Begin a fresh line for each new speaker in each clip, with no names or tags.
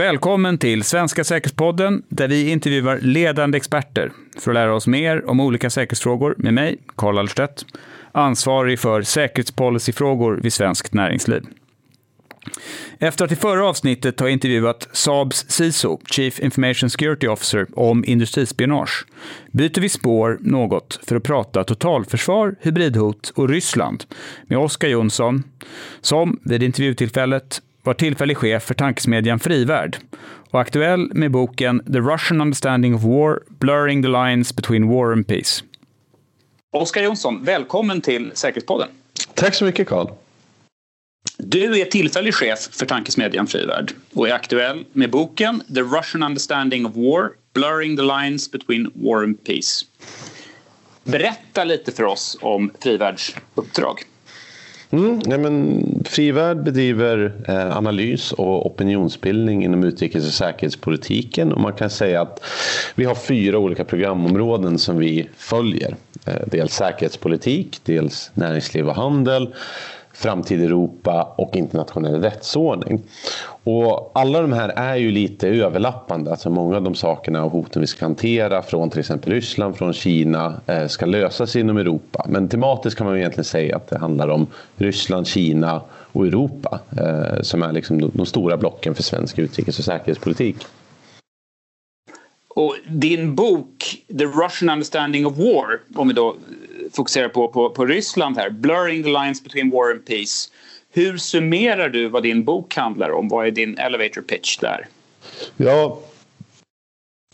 Välkommen till Svenska säkerhetspodden där vi intervjuar ledande experter för att lära oss mer om olika säkerhetsfrågor med mig, Karl Allerstedt, ansvarig för säkerhetspolicyfrågor vid Svenskt Näringsliv. Efter att i förra avsnittet ha intervjuat Saabs CISO, Chief Information Security Officer, om industrispionage byter vi spår något för att prata totalförsvar, hybridhot och Ryssland med Oskar Jonsson, som vid intervjutillfället var tillfällig chef för tankesmedjan Frivärd och aktuell med boken The Russian Understanding of War, Blurring the Lines Between War and Peace. Oskar Jonsson, välkommen till Säkerhetspodden.
Tack så mycket, Carl.
Du är tillfällig chef för tankesmedjan Frivärd och är aktuell med boken The Russian Understanding of War, Blurring the Lines Between War and Peace. Berätta lite för oss om Frivärds uppdrag.
Mm, nej men, Frivärd bedriver eh, analys och opinionsbildning inom utrikes och säkerhetspolitiken och man kan säga att vi har fyra olika programområden som vi följer. Eh, dels säkerhetspolitik, dels näringsliv och handel, framtid i Europa och internationell rättsordning. Och alla de här är ju lite överlappande. Alltså många av de sakerna och hoten vi ska hantera från till exempel Ryssland, från Kina eh, ska lösas inom Europa. Men tematiskt kan man egentligen säga att det handlar om Ryssland, Kina och Europa eh, som är liksom de stora blocken för svensk utrikes och säkerhetspolitik.
Och din bok The Russian Understanding of War, om vi då fokuserar på, på, på Ryssland här, Blurring the Lines Between War and Peace. Hur summerar du vad din bok handlar om? Vad är din elevator pitch där?
Ja,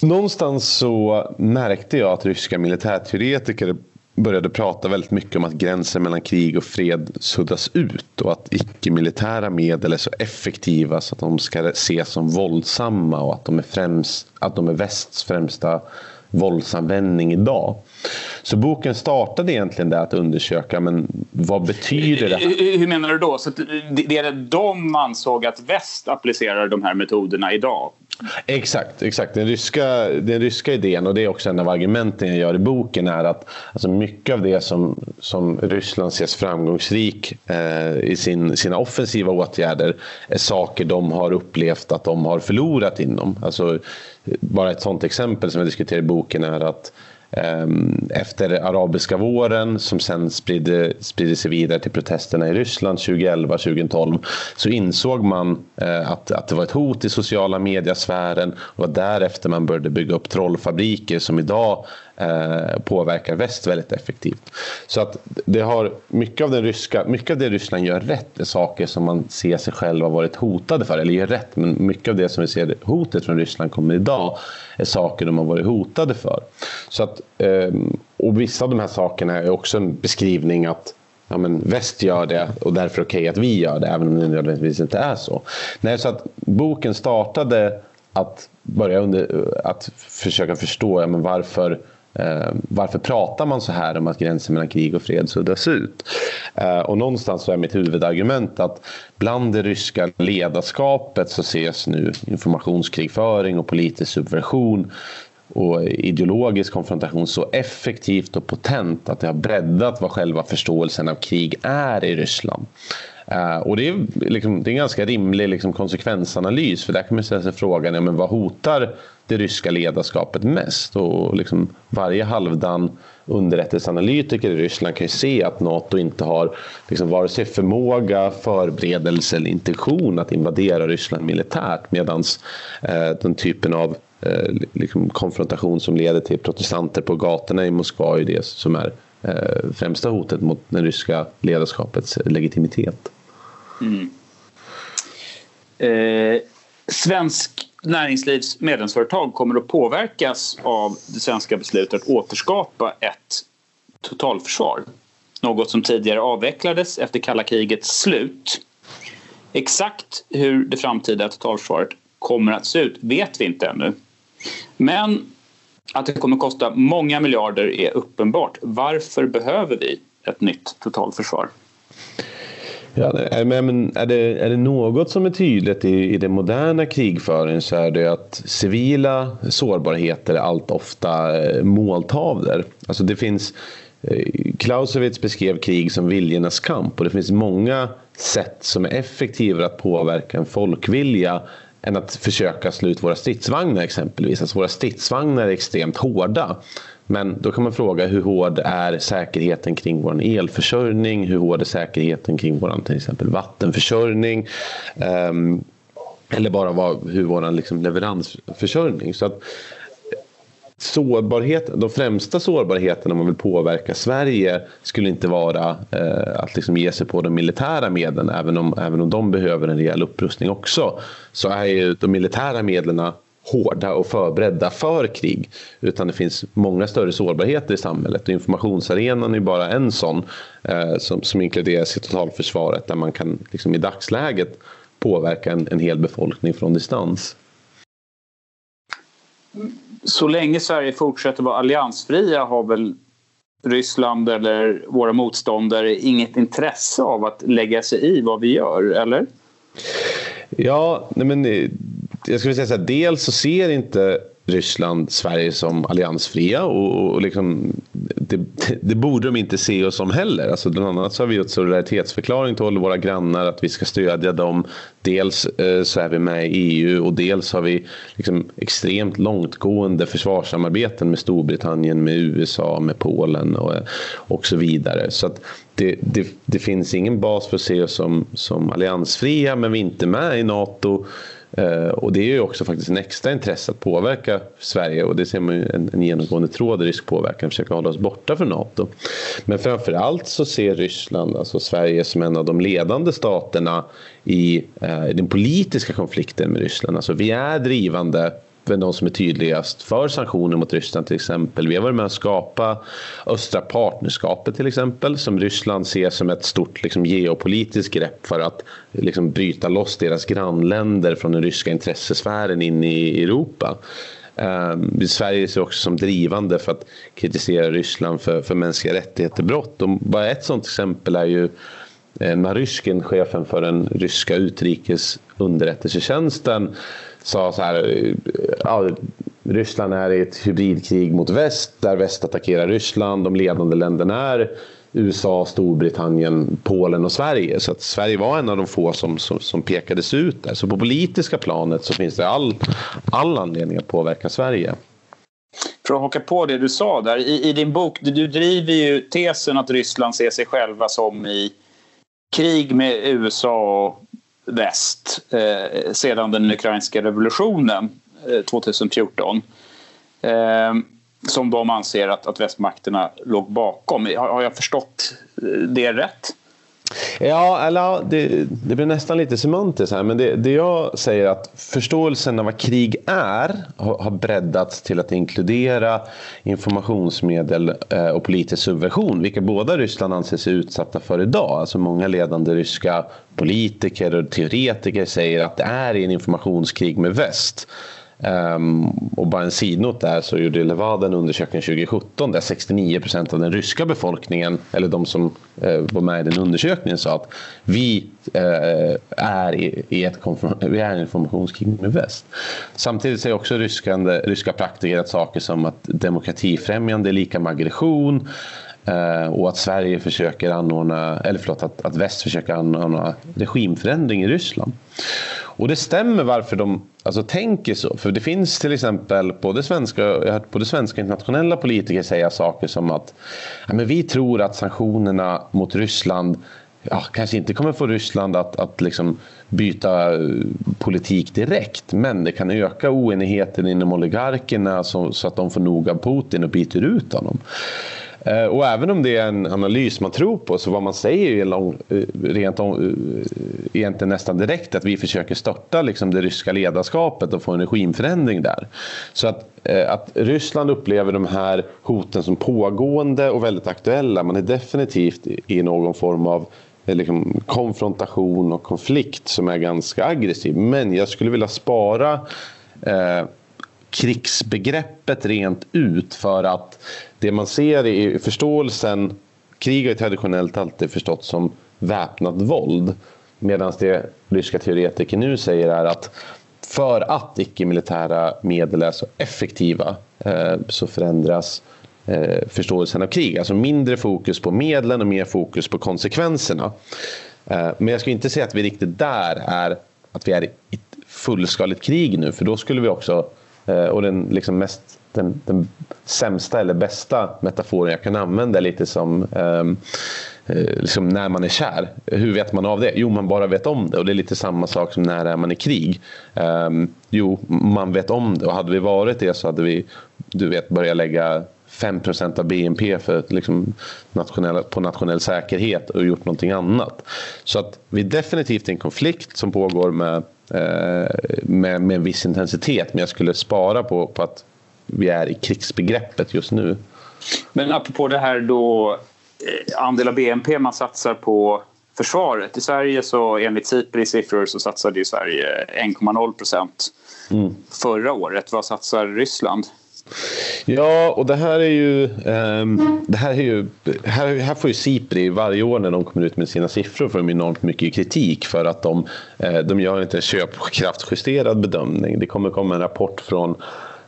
någonstans så märkte jag att ryska militärteoretiker började prata väldigt mycket om att gränsen mellan krig och fred suddas ut och att icke-militära medel är så effektiva så att de ska ses som våldsamma och att de är, främst, att de är västs främsta våldsanvändning idag. Så boken startade egentligen där att undersöka men vad betyder det
här? Hur menar du då? Så det är de ansåg att väst applicerar de här metoderna idag?
Exakt, exakt. Den ryska, den ryska idén och det är också en av argumenten jag gör i boken är att alltså mycket av det som, som Ryssland ses framgångsrik eh, i sin, sina offensiva åtgärder är saker de har upplevt att de har förlorat inom. Alltså, bara ett sånt exempel som jag diskuterar i boken är att Ehm, efter arabiska våren som sen spridde, spridde sig vidare till protesterna i Ryssland 2011-2012 så insåg man eh, att, att det var ett hot i sociala mediasfären och därefter man började bygga upp trollfabriker som idag eh, påverkar väst väldigt effektivt. Så att det har mycket av, den ryska, mycket av det Ryssland gör rätt är saker som man ser sig själv ha varit hotade för, eller gör rätt, men mycket av det som vi ser hotet från Ryssland kommer idag är saker de har varit hotade för. Så att, eh, och vissa av de här sakerna är också en beskrivning att ja, men väst gör det och därför okej okay att vi gör det, även om det nödvändigtvis inte är så. Nej, så att boken startade att börja under, att försöka förstå ja, men varför Eh, varför pratar man så här om att gränsen mellan krig och fred suddas ut? Eh, och någonstans så är mitt huvudargument att bland det ryska ledarskapet så ses nu informationskrigföring och politisk subversion och ideologisk konfrontation så effektivt och potent att det har breddat vad själva förståelsen av krig är i Ryssland. Uh, och det är, liksom, det är en ganska rimlig liksom, konsekvensanalys för där kan man ställa sig frågan ja, men vad hotar det ryska ledarskapet mest? Och liksom, varje halvdan underrättelseanalytiker i Ryssland kan ju se att Nato inte har liksom, vare sig förmåga, förberedelse eller intention att invadera Ryssland militärt medan eh, den typen av eh, liksom, konfrontation som leder till protestanter på gatorna i Moskva är det som är eh, främsta hotet mot det ryska ledarskapets legitimitet. Mm.
Eh, svensk näringslivs medlemsföretag kommer att påverkas av det svenska beslutet att återskapa ett totalförsvar. Något som tidigare avvecklades efter kalla krigets slut. Exakt hur det framtida totalförsvaret kommer att se ut vet vi inte ännu. Men att det kommer att kosta många miljarder är uppenbart. Varför behöver vi ett nytt totalförsvar?
Ja, men är, det, är det något som är tydligt i, i den moderna krigföringen så är det att civila sårbarheter är allt ofta eh, måltavlor. Alltså det finns eh, Clausewitz beskrev krig som viljornas kamp och det finns många sätt som är effektivare att påverka en folkvilja än att försöka slå ut våra stridsvagnar exempelvis. Alltså våra stridsvagnar är extremt hårda. Men då kan man fråga hur hård är säkerheten kring vår elförsörjning? Hur hård är säkerheten kring vår till exempel vattenförsörjning? Um, eller bara vad, hur vår liksom, leveransförsörjning. Så att, sårbarhet, de främsta sårbarheterna om man vill påverka Sverige skulle inte vara eh, att liksom ge sig på de militära medlen även om, även om de behöver en rejäl upprustning också. Så är ju de militära medlen hårda och förberedda för krig. Utan det finns många större sårbarheter i samhället. Och informationsarenan är bara en sån eh, som, som inkluderas i totalförsvaret där man kan liksom, i dagsläget påverka en, en hel befolkning från distans.
Så länge Sverige fortsätter vara alliansfria har väl Ryssland eller våra motståndare inget intresse av att lägga sig i vad vi gör, eller?
Ja, men eh, jag skulle säga så här, dels så ser inte Ryssland Sverige som alliansfria och, och liksom, det, det, borde de inte se oss som heller. Alltså bland annat så har vi gjort solidaritetsförklaring till våra grannar att vi ska stödja dem. Dels eh, så är vi med i EU och dels har vi liksom extremt långtgående försvarssamarbeten med Storbritannien, med USA, med Polen och, och så vidare. Så att det, det, det finns ingen bas för att se oss som, som alliansfria men vi är inte med i NATO. Eh, och det är ju också faktiskt en extra intresse att påverka Sverige och det ser man ju en, en genomgående tråd i rysk påverkan, försöka hålla oss borta från NATO. Men framför allt så ser Ryssland alltså Sverige som en av de ledande staterna i eh, den politiska konflikten med Ryssland. Alltså vi är drivande de som är tydligast för sanktioner mot Ryssland till exempel. Vi har varit med att skapa östra partnerskapet till exempel som Ryssland ser som ett stort liksom, geopolitiskt grepp för att liksom, bryta loss deras grannländer från den ryska intressesfären in i Europa. Um, Sverige ser också som drivande för att kritisera Ryssland för, för mänskliga rättigheter-brott. Bara ett sådant exempel är ju eh, Naryshkin, chefen för den ryska utrikesunderrättelsetjänsten sa så här, eh, ja, Ryssland är i ett hybridkrig mot väst där väst attackerar Ryssland. De ledande länderna är USA, Storbritannien, Polen och Sverige. Så att Sverige var en av de få som, som, som pekades ut där. Så på politiska planet så finns det all, all anledning att påverka Sverige.
För att haka på det du sa där, i, i din bok, du driver ju tesen att Ryssland ser sig själva som i krig med USA och väst eh, sedan den ukrainska revolutionen eh, 2014. Eh, som de anser att, att västmakterna låg bakom. Har, har jag förstått eh, det rätt?
Ja, eller, det, det blir nästan lite semantiskt här, men det, det jag säger är att förståelsen av vad krig är har, har breddats till att inkludera informationsmedel eh, och politisk subversion, vilka båda Ryssland anser sig utsatta för idag. Alltså många ledande ryska politiker och teoretiker säger att det är en informationskrig med väst. Um, och bara en sidnot där så gjorde Levada en undersökning 2017 där 69 procent av den ryska befolkningen, eller de som uh, var med i den undersökningen, sa att vi uh, är i, i ett vi är en informationskrig med väst. Samtidigt säger också ryskande, ryska praktiker att saker som att demokratifrämjande är lika med aggression uh, och att Sverige försöker anordna, eller förlåt, att, att väst försöker anordna regimförändring i Ryssland. Och det stämmer varför de alltså, tänker så. För det finns till exempel både svenska, jag har hört både svenska och internationella politiker säga saker som att ja, men vi tror att sanktionerna mot Ryssland ja, kanske inte kommer få Ryssland att, att liksom byta eh, politik direkt men det kan öka oenigheten inom oligarkerna så, så att de får nog av Putin och byter ut honom. Eh, och även om det är en analys man tror på så vad man säger är lång, eh, rent om, eh, egentligen nästan direkt att vi försöker störta liksom det ryska ledarskapet och få en regimförändring där. Så att, att Ryssland upplever de här hoten som pågående och väldigt aktuella. Man är definitivt i någon form av liksom, konfrontation och konflikt som är ganska aggressiv. Men jag skulle vilja spara eh, krigsbegreppet rent ut för att det man ser i förståelsen, krig har traditionellt alltid förstått som väpnat våld. Medan det ryska teoretiker nu säger är att för att icke-militära medel är så effektiva eh, så förändras eh, förståelsen av krig. Alltså mindre fokus på medlen och mer fokus på konsekvenserna. Eh, men jag skulle inte säga att vi riktigt där är att vi är i fullskaligt krig nu för då skulle vi också, Eh, och den liksom mest den, den sämsta eller bästa metaforen jag kan använda är lite som um, liksom när man är kär. Hur vet man av det? Jo, man bara vet om det. Och det är lite samma sak som när är man i krig. Um, jo, man vet om det. Och hade vi varit det så hade vi du vet, börjat lägga 5% av BNP för, liksom, nationell, på nationell säkerhet och gjort någonting annat. Så att vi är definitivt i en konflikt som pågår med, med, med en viss intensitet. Men jag skulle spara på, på att vi är i krigsbegreppet just nu.
Men apropå det här då eh, andel av BNP man satsar på försvaret. I Sverige så enligt Sipri siffror så satsade ju Sverige 1,0 procent mm. förra året. Vad satsar Ryssland?
Ja, och det här är ju... Um, det här, är ju här, här får ju Sipri varje år när de kommer ut med sina siffror får de enormt mycket kritik för att de, eh, de gör inte en köpkraftsjusterad bedömning. Det kommer komma en rapport från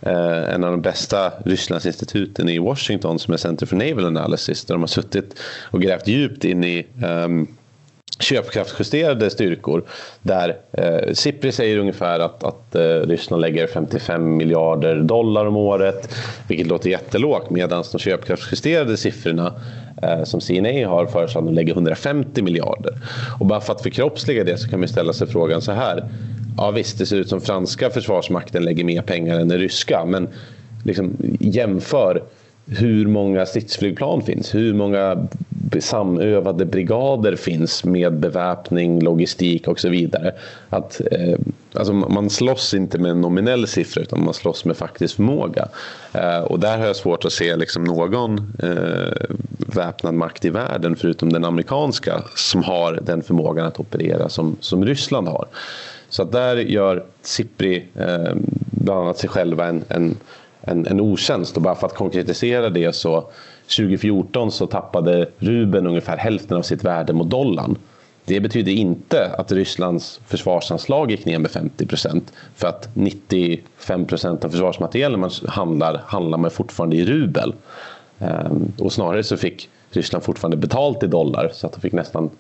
Uh, en av de bästa Rysslandsinstituten i Washington som är Center for Naval Analysis där de har suttit och grävt djupt in i um, köpkraftsjusterade styrkor där eh, Sipri säger ungefär att, att eh, Ryssland lägger 55 miljarder dollar om året vilket låter jättelågt medan de köpkraftsjusterade siffrorna eh, som CNA har föreslagit lägger 150 miljarder. Och bara för att förkroppsliga det så kan man ställa sig frågan så här. Ja visst, det ser ut som franska försvarsmakten lägger mer pengar än den ryska men liksom, jämför hur många stridsflygplan finns, hur många samövade brigader finns med beväpning, logistik och så vidare. Att, eh, alltså man slåss inte med en nominell siffra utan man slåss med faktisk förmåga. Eh, och där har jag svårt att se liksom någon eh, väpnad makt i världen förutom den amerikanska som har den förmågan att operera som, som Ryssland har. Så att där gör Sipri eh, bland annat sig själva en, en en, en otjänst. Och bara för att konkretisera det så 2014 så tappade rubeln ungefär hälften av sitt värde mot dollarn. Det betyder inte att Rysslands försvarsanslag gick ner med 50 procent. För att 95 procent av försvarsmaterielen man handlar, handlar man fortfarande i rubel. Ehm, och snarare så fick Ryssland fortfarande betalt i dollar så att de fick nästan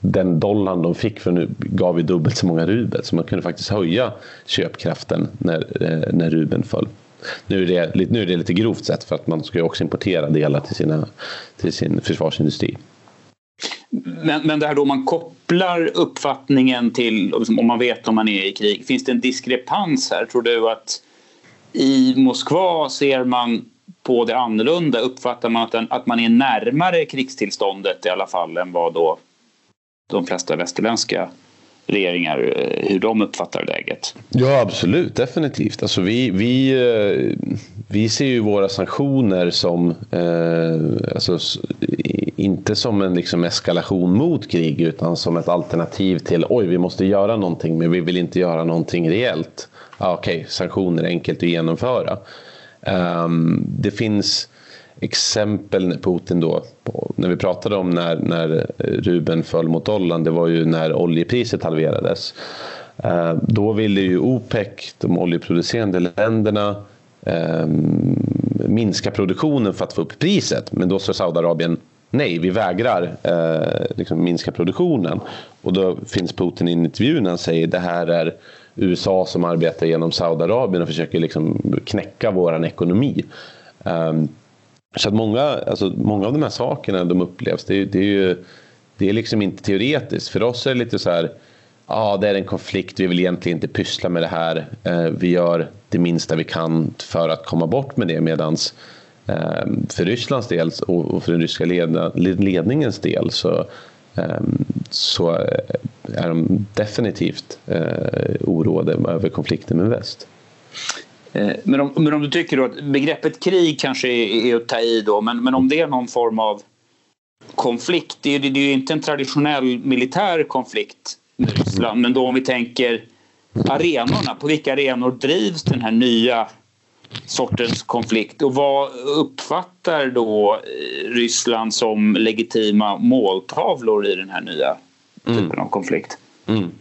den dollarn de fick för nu gav vi dubbelt så många rubel. Så man kunde faktiskt höja köpkraften när, eh, när rubeln föll. Nu är, det, nu är det lite grovt sett för att man ska ju också importera delar till, sina, till sin försvarsindustri.
Men, men det här då man kopplar uppfattningen till liksom, om man vet om man är i krig. Finns det en diskrepans här? Tror du att i Moskva ser man på det annorlunda? Uppfattar man att, den, att man är närmare krigstillståndet i alla fall än vad då de flesta västerländska regeringar eh, hur de uppfattar läget.
Ja, absolut. Definitivt. Alltså vi, vi, eh, vi ser ju våra sanktioner som eh, alltså, inte som en liksom eskalation mot krig utan som ett alternativ till oj, vi måste göra någonting men vi vill inte göra någonting reellt. Ah, Okej, okay, sanktioner är enkelt att genomföra. Um, det finns exempel Putin då, när vi pratade om när, när eh, Ruben föll mot dollarn, det var ju när oljepriset halverades. Eh, då ville ju OPEC, de oljeproducerande länderna, ehm, minska produktionen för att få upp priset. Men då sa Saudiarabien nej, vi vägrar eh, liksom minska produktionen. Och då finns Putin i en intervju när han säger det här är USA som arbetar genom Saudiarabien och försöker liksom knäcka vår ekonomi. Um, så att många, alltså, många av de här sakerna de upplevs, det, det är ju det är liksom inte teoretiskt. För oss är det lite så här, ja ah, det är en konflikt, vi vill egentligen inte pyssla med det här. Eh, vi gör det minsta vi kan för att komma bort med det. Medans eh, för Rysslands del och för den ryska ledningens del så, ehm, eh, så är de definitivt eh, oroade över konflikten med väst.
Eh, men om, men om du tycker då att begreppet krig kanske är, är att ta i då, men, men om det är någon form av konflikt, det är, det är ju inte en traditionell militär konflikt med Ryssland, men då om vi tänker arenorna, på vilka arenor drivs den här nya sortens konflikt och vad uppfattar då eh, Ryssland som legitima måltavlor i den här nya typen mm. av konflikt? Mm. mm.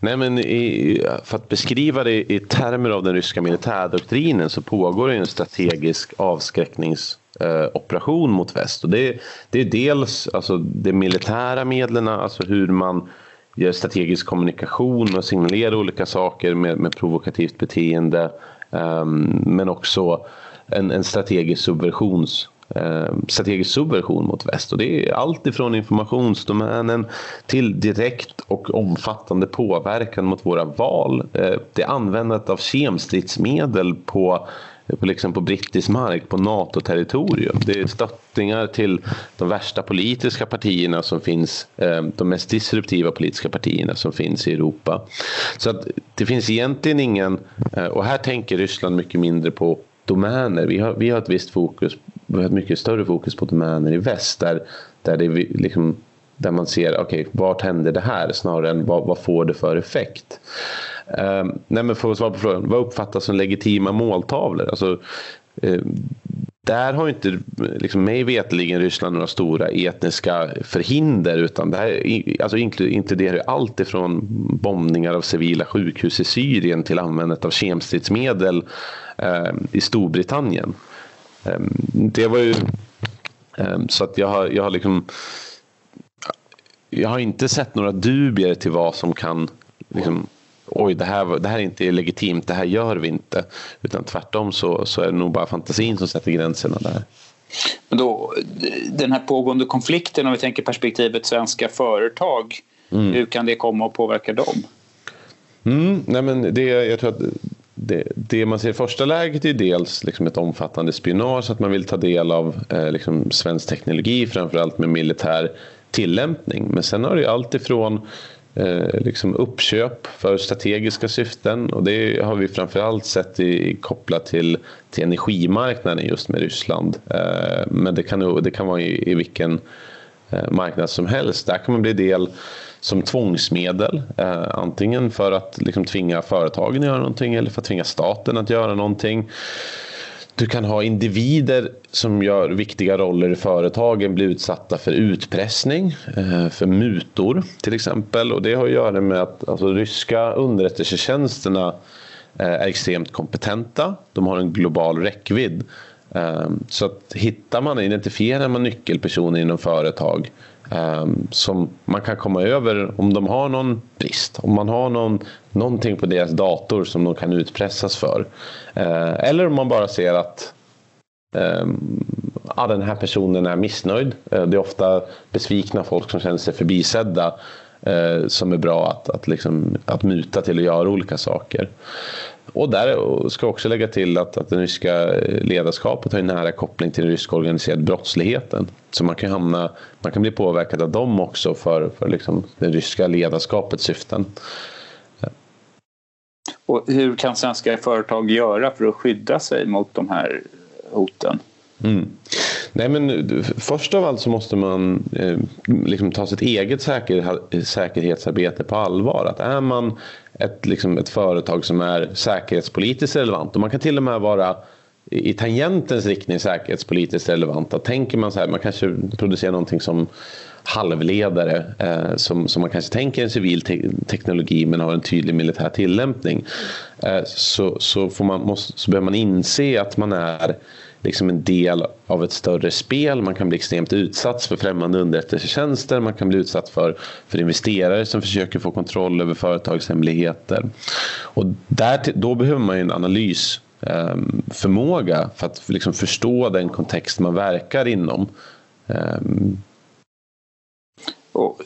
Nej, men i, för att beskriva det i termer av den ryska militärdoktrinen så pågår det en strategisk avskräckningsoperation eh, mot väst. Och det, det är dels alltså, de militära medlen, alltså hur man gör strategisk kommunikation och signalerar olika saker med, med provokativt beteende. Um, men också en, en strategisk subversions Eh, strategisk subversion mot väst. Och det är allt ifrån informationsdomänen till direkt och omfattande påverkan mot våra val. Eh, det är användandet av kemstridsmedel på på, liksom på brittisk mark, på NATO-territorium. Det är stöttningar till de värsta politiska partierna som finns, eh, de mest disruptiva politiska partierna som finns i Europa. Så att det finns egentligen ingen, och här tänker Ryssland mycket mindre på domäner. Vi har, vi har ett visst fokus, vi har ett mycket större fokus på domäner i väst där, där, det liksom, där man ser, okej, okay, vart händer det här snarare än vad, vad får det för effekt? Eh, nej men för att svara på frågan, vad uppfattas som legitima måltavlor? Alltså, eh, där har inte, liksom, mig vetligen Ryssland några stora etniska förhinder utan det här alltså, inkluderar allt ifrån bombningar av civila sjukhus i Syrien till användandet av kemstridsmedel eh, i Storbritannien. Eh, det var ju eh, så att jag har, jag har liksom jag har inte sett några dubier till vad som kan liksom, oj det här, det här är inte legitimt, det här gör vi inte. Utan tvärtom så, så är det nog bara fantasin som sätter gränserna där.
Men då, den här pågående konflikten, om vi tänker perspektivet svenska företag, mm. hur kan det komma att påverka dem?
Mm, nej men det, jag tror att det, det, man ser i första läget är dels liksom ett omfattande spionage, att man vill ta del av eh, liksom svensk teknologi, framförallt med militär tillämpning. Men sen har det ju allt ifrån eh, liksom uppköp för strategiska syften och det har vi framförallt sett i, kopplat till, till energimarknaden just med Ryssland. Eh, men det kan, det kan vara i, i vilken eh, marknad som helst. Där kan man bli del som tvångsmedel. Eh, antingen för att liksom, tvinga företagen att göra någonting eller för att tvinga staten att göra någonting. Du kan ha individer som gör viktiga roller i företagen bli utsatta för utpressning, eh, för mutor till exempel. Och det har att göra med att alltså, ryska underrättelsetjänsterna eh, är extremt kompetenta. De har en global räckvidd. Eh, så att hittar man, identifierar man nyckelpersoner inom företag Ehm, som man kan komma över om de har någon brist. Om man har någon, någonting på deras dator som de kan utpressas för. Ehm, eller om man bara ser att um, ja, den här personen är missnöjd. Det är ofta besvikna folk som känner sig förbisedda som är bra att, att, liksom, att muta till att göra olika saker. Och där ska jag också lägga till att, att det ryska ledarskapet har en nära koppling till den ryska organiserade brottsligheten. Så man kan, hamna, man kan bli påverkad av dem också för, för liksom det ryska ledarskapets syften.
Och hur kan svenska företag göra för att skydda sig mot de här hoten?
Mm. Nej, men först av allt så måste man eh, liksom ta sitt eget säker, säkerhetsarbete på allvar. Att är man ett, liksom ett företag som är säkerhetspolitiskt relevant och man kan till och med vara i tangentens riktning säkerhetspolitiskt relevanta. Tänker man så här, man kanske producerar någonting som halvledare eh, som, som man kanske tänker en civil te teknologi men har en tydlig militär tillämpning. Eh, så, så, får man, måste, så behöver man inse att man är liksom en del av ett större spel. Man kan bli extremt utsatt för främmande underrättelsetjänster. Man kan bli utsatt för, för investerare som försöker få kontroll över företagshemligheter. Och där, då behöver man en analysförmåga ehm, för att liksom förstå den kontext man verkar inom. Ehm.
Och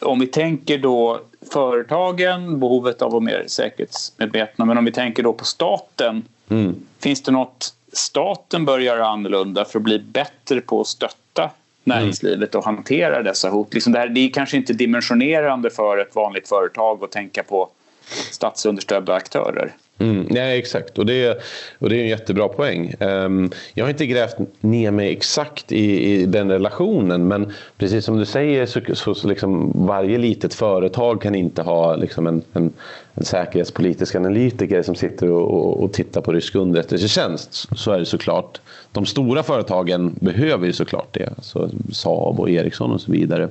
om vi tänker då företagen, behovet av att vara mer säkerhetsmedvetna, men om vi tänker då på staten. Mm. Finns det något staten bör göra annorlunda för att bli bättre på att stötta näringslivet och hantera dessa hot. Liksom det, här, det är kanske inte dimensionerande för ett vanligt företag att tänka på statsunderstödda aktörer.
Mm, nej, exakt. Och det, och det är en jättebra poäng. Um, jag har inte grävt ner mig exakt i, i den relationen men precis som du säger så, så, så liksom varje litet företag kan inte ha liksom en, en, en säkerhetspolitisk analytiker som sitter och, och, och tittar på rysk underrättelsetjänst. Så är det såklart. De stora företagen behöver ju såklart det. Alltså Saab och Ericsson och så vidare.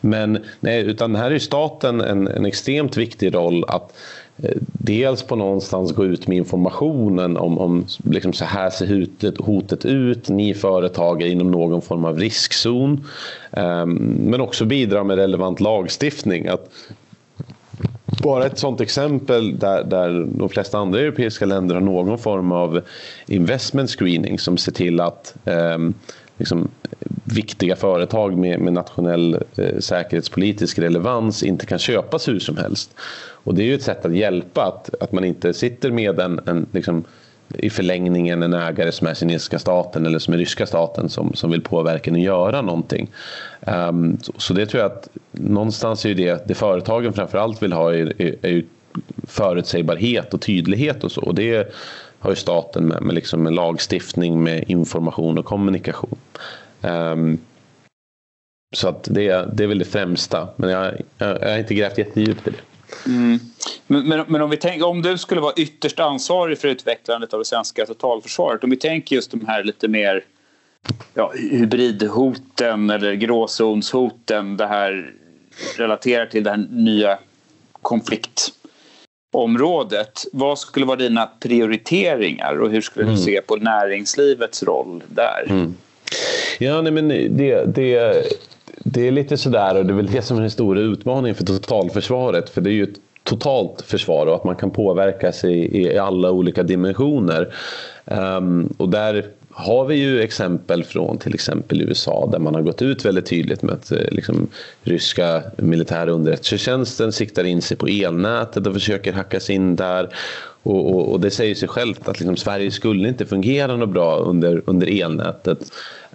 Men nej, utan här är staten en, en extremt viktig roll att Eh, dels på någonstans gå ut med informationen om, om liksom så här ser hotet, hotet ut, ni företag är inom någon form av riskzon. Um, men också bidra med relevant lagstiftning. Att bara ett sånt exempel där, där de flesta andra europeiska länder har någon form av investment screening som ser till att um, liksom, viktiga företag med, med nationell eh, säkerhetspolitisk relevans inte kan köpas hur som helst. Och det är ju ett sätt att hjälpa att, att man inte sitter med en, en liksom, i förlängningen en ägare som är kinesiska staten eller som är ryska staten som, som vill påverka en att göra någonting. Um, så, så, det tror jag att någonstans är det, det företagen framförallt vill ha är, är, är ju förutsägbarhet och tydlighet och så. Och det har ju staten med, med, liksom med lagstiftning, med information och kommunikation. Um, så att det, det är väl det främsta, men jag, jag, jag har inte grävt jättedjupt i det.
Mm. Men, men, men, om, vi tänker, om du skulle vara ytterst ansvarig för utvecklandet av det svenska totalförsvaret, om vi tänker just de här lite mer ja, hybridhoten eller gråzonshoten, det här relaterar till den nya konflikt konfliktområdet. Vad skulle vara dina prioriteringar och hur skulle du mm. se på näringslivets roll där? Mm.
Ja, nej, men det, det, det är lite sådär och det är väl det som är den stora utmaningen för totalförsvaret. För det är ju ett totalt försvar och att man kan påverka sig i alla olika dimensioner. Um, och där har vi ju exempel från till exempel USA där man har gått ut väldigt tydligt med att eh, liksom, ryska militära underrättelsetjänsten siktar in sig på elnätet och försöker hacka sig in där. Och, och, och det säger sig självt att liksom, Sverige skulle inte fungera något bra under, under elnätet.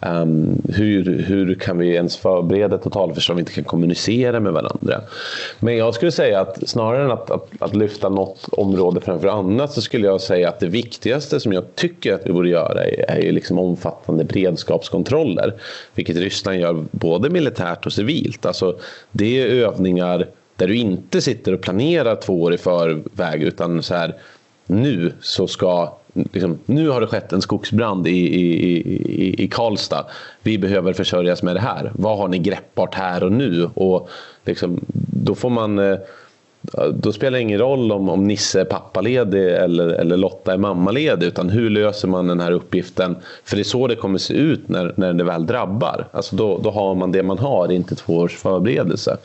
Um, hur, hur kan vi ens förbereda totalförsvar om vi inte kan kommunicera med varandra? Men jag skulle säga att snarare än att, att, att, lyfta något område framför annat så skulle jag säga att det viktigaste som jag tycker att vi borde göra är, är ju liksom omfattande beredskapskontroller. Vilket Ryssland gör både militärt och civilt. Alltså, det är övningar där du inte sitter och planerar två år i förväg utan så här nu så ska liksom, nu har det skett en skogsbrand i, i, i, i Karlstad. Vi behöver försörjas med det här. Vad har ni greppbart här och nu? Och liksom, då får man eh, då spelar det ingen roll om, om Nisse är pappaledig eller, eller Lotta är mammaledig utan hur löser man den här uppgiften? För det är så det kommer se ut när, när det väl drabbar. Alltså då, då har man det man har, inte två års förberedelse.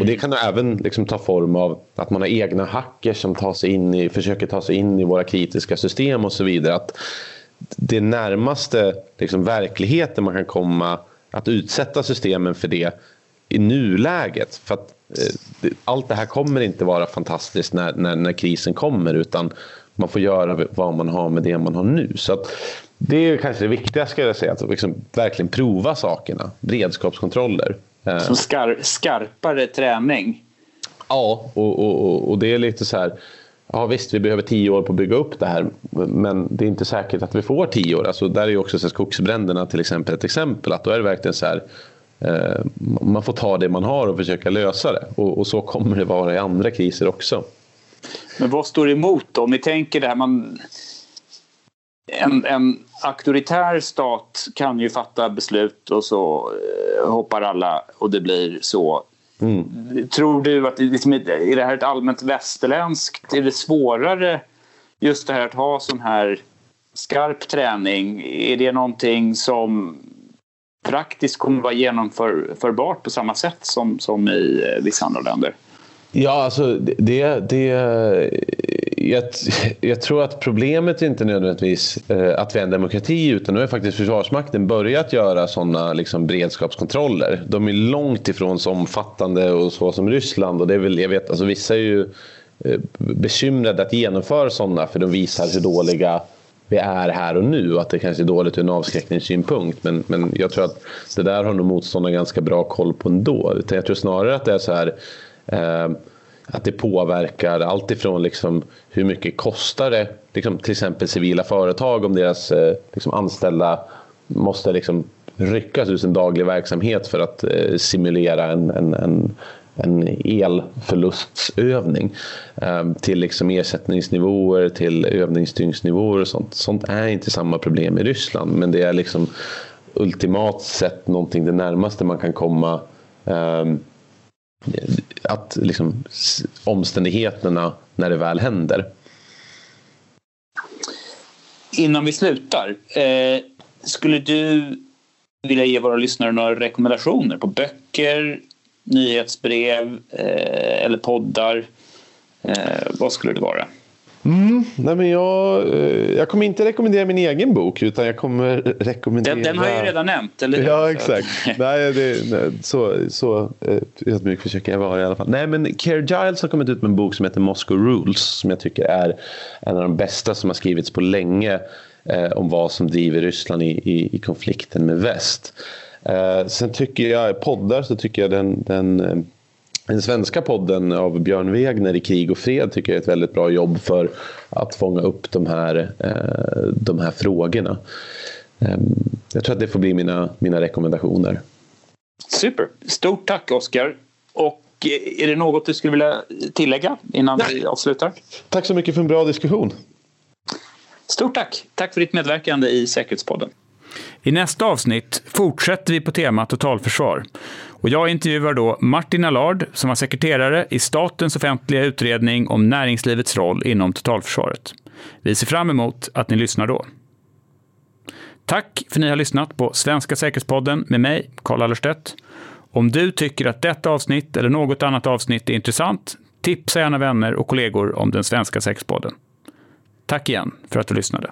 Och det kan även liksom ta form av att man har egna hackers som tar sig in i, försöker ta sig in i våra kritiska system och så vidare. Att det närmaste liksom, verkligheten man kan komma att utsätta systemen för det i nuläget. För att Eh, allt det här kommer inte vara fantastiskt när, när, när, krisen kommer utan man får göra vad man har med det man har nu. Så det är kanske det viktigaste, ska jag säga, att liksom verkligen prova sakerna. Beredskapskontroller.
Eh, Som skar, skarpare träning?
Ja, och, och, och det är lite så här Ja visst, vi behöver tio år på att bygga upp det här men det är inte säkert att vi får tio år. Alltså, där är ju också så skogsbränderna till exempel ett exempel. Att då är det verkligen så här man får ta det man har och försöka lösa det. Och, och, så kommer det vara i andra kriser också.
Men vad står emot då? Om ni tänker det här, man... En, en auktoritär stat kan ju fatta beslut och så eh, hoppar alla och det blir så. Mm. Tror du att liksom, är det här ett allmänt västerländskt? Är det svårare just det här att ha sån här skarp träning? Är det någonting som praktiskt kommer vara genomförbart på samma sätt som, som i eh, vissa andra länder?
Ja, alltså det... det jag, jag tror att problemet är inte nödvändigtvis eh, att vi är en demokrati utan nu har faktiskt Försvarsmakten börjat göra sådana liksom, beredskapskontroller. De är långt ifrån så omfattande och så som Ryssland. Och det är väl, jag vet, alltså, vissa är ju eh, bekymrade att genomföra sådana för de visar hur dåliga vi är här och nu och att det kanske är dåligt ur en avskräckningssynpunkt. Men, men jag tror att det där har nog motståndarna ganska bra koll på ändå. Utan jag tror snarare att det är så här eh, att det påverkar allt ifrån liksom hur mycket kostar det liksom till exempel civila företag om deras eh, liksom anställda måste liksom ryckas ur sin daglig verksamhet för att eh, simulera en, en, en en elförlustsövning eh, till liksom ersättningsnivåer, till övningsdygnsnivåer och sånt. Sånt är inte samma problem i Ryssland men det är liksom ultimat sett någonting det närmaste man kan komma eh, att liksom omständigheterna när det väl händer.
Innan vi slutar, eh, skulle du vilja ge våra lyssnare några rekommendationer på böcker, nyhetsbrev eh, eller poddar
Eh, vad skulle det vara?
Mm. Nej, men jag, eh, jag kommer inte rekommendera min egen bok utan jag kommer rekommendera...
Den, den har jag ju redan nämnt, eller
Ja, exakt. nej, det, nej, så så eh, ödmjuk försöker jag vara i alla fall. Nej, men Care Giles har kommit ut med en bok som heter Moscow Rules som jag tycker är en av de bästa som har skrivits på länge eh, om vad som driver Ryssland i, i, i konflikten med väst. Eh, sen tycker jag, poddar, så tycker jag den, den eh, den svenska podden av Björn Wegner i Krig och fred tycker jag är ett väldigt bra jobb för att fånga upp de här, eh, de här frågorna. Ehm, jag tror att det får bli mina, mina rekommendationer.
Super. Stort tack Oskar. Och är det något du skulle vilja tillägga innan Nej. vi avslutar?
Tack så mycket för en bra diskussion.
Stort tack. Tack för ditt medverkande i Säkerhetspodden.
I nästa avsnitt fortsätter vi på temat totalförsvar. Och jag intervjuar då Martin Allard som var sekreterare i statens offentliga utredning om näringslivets roll inom totalförsvaret. Vi ser fram emot att ni lyssnar då. Tack för att ni har lyssnat på Svenska säkerhetspodden med mig, Karl Allerstedt. Om du tycker att detta avsnitt eller något annat avsnitt är intressant, tipsa gärna vänner och kollegor om den svenska säkerhetspodden. Tack igen för att du lyssnade.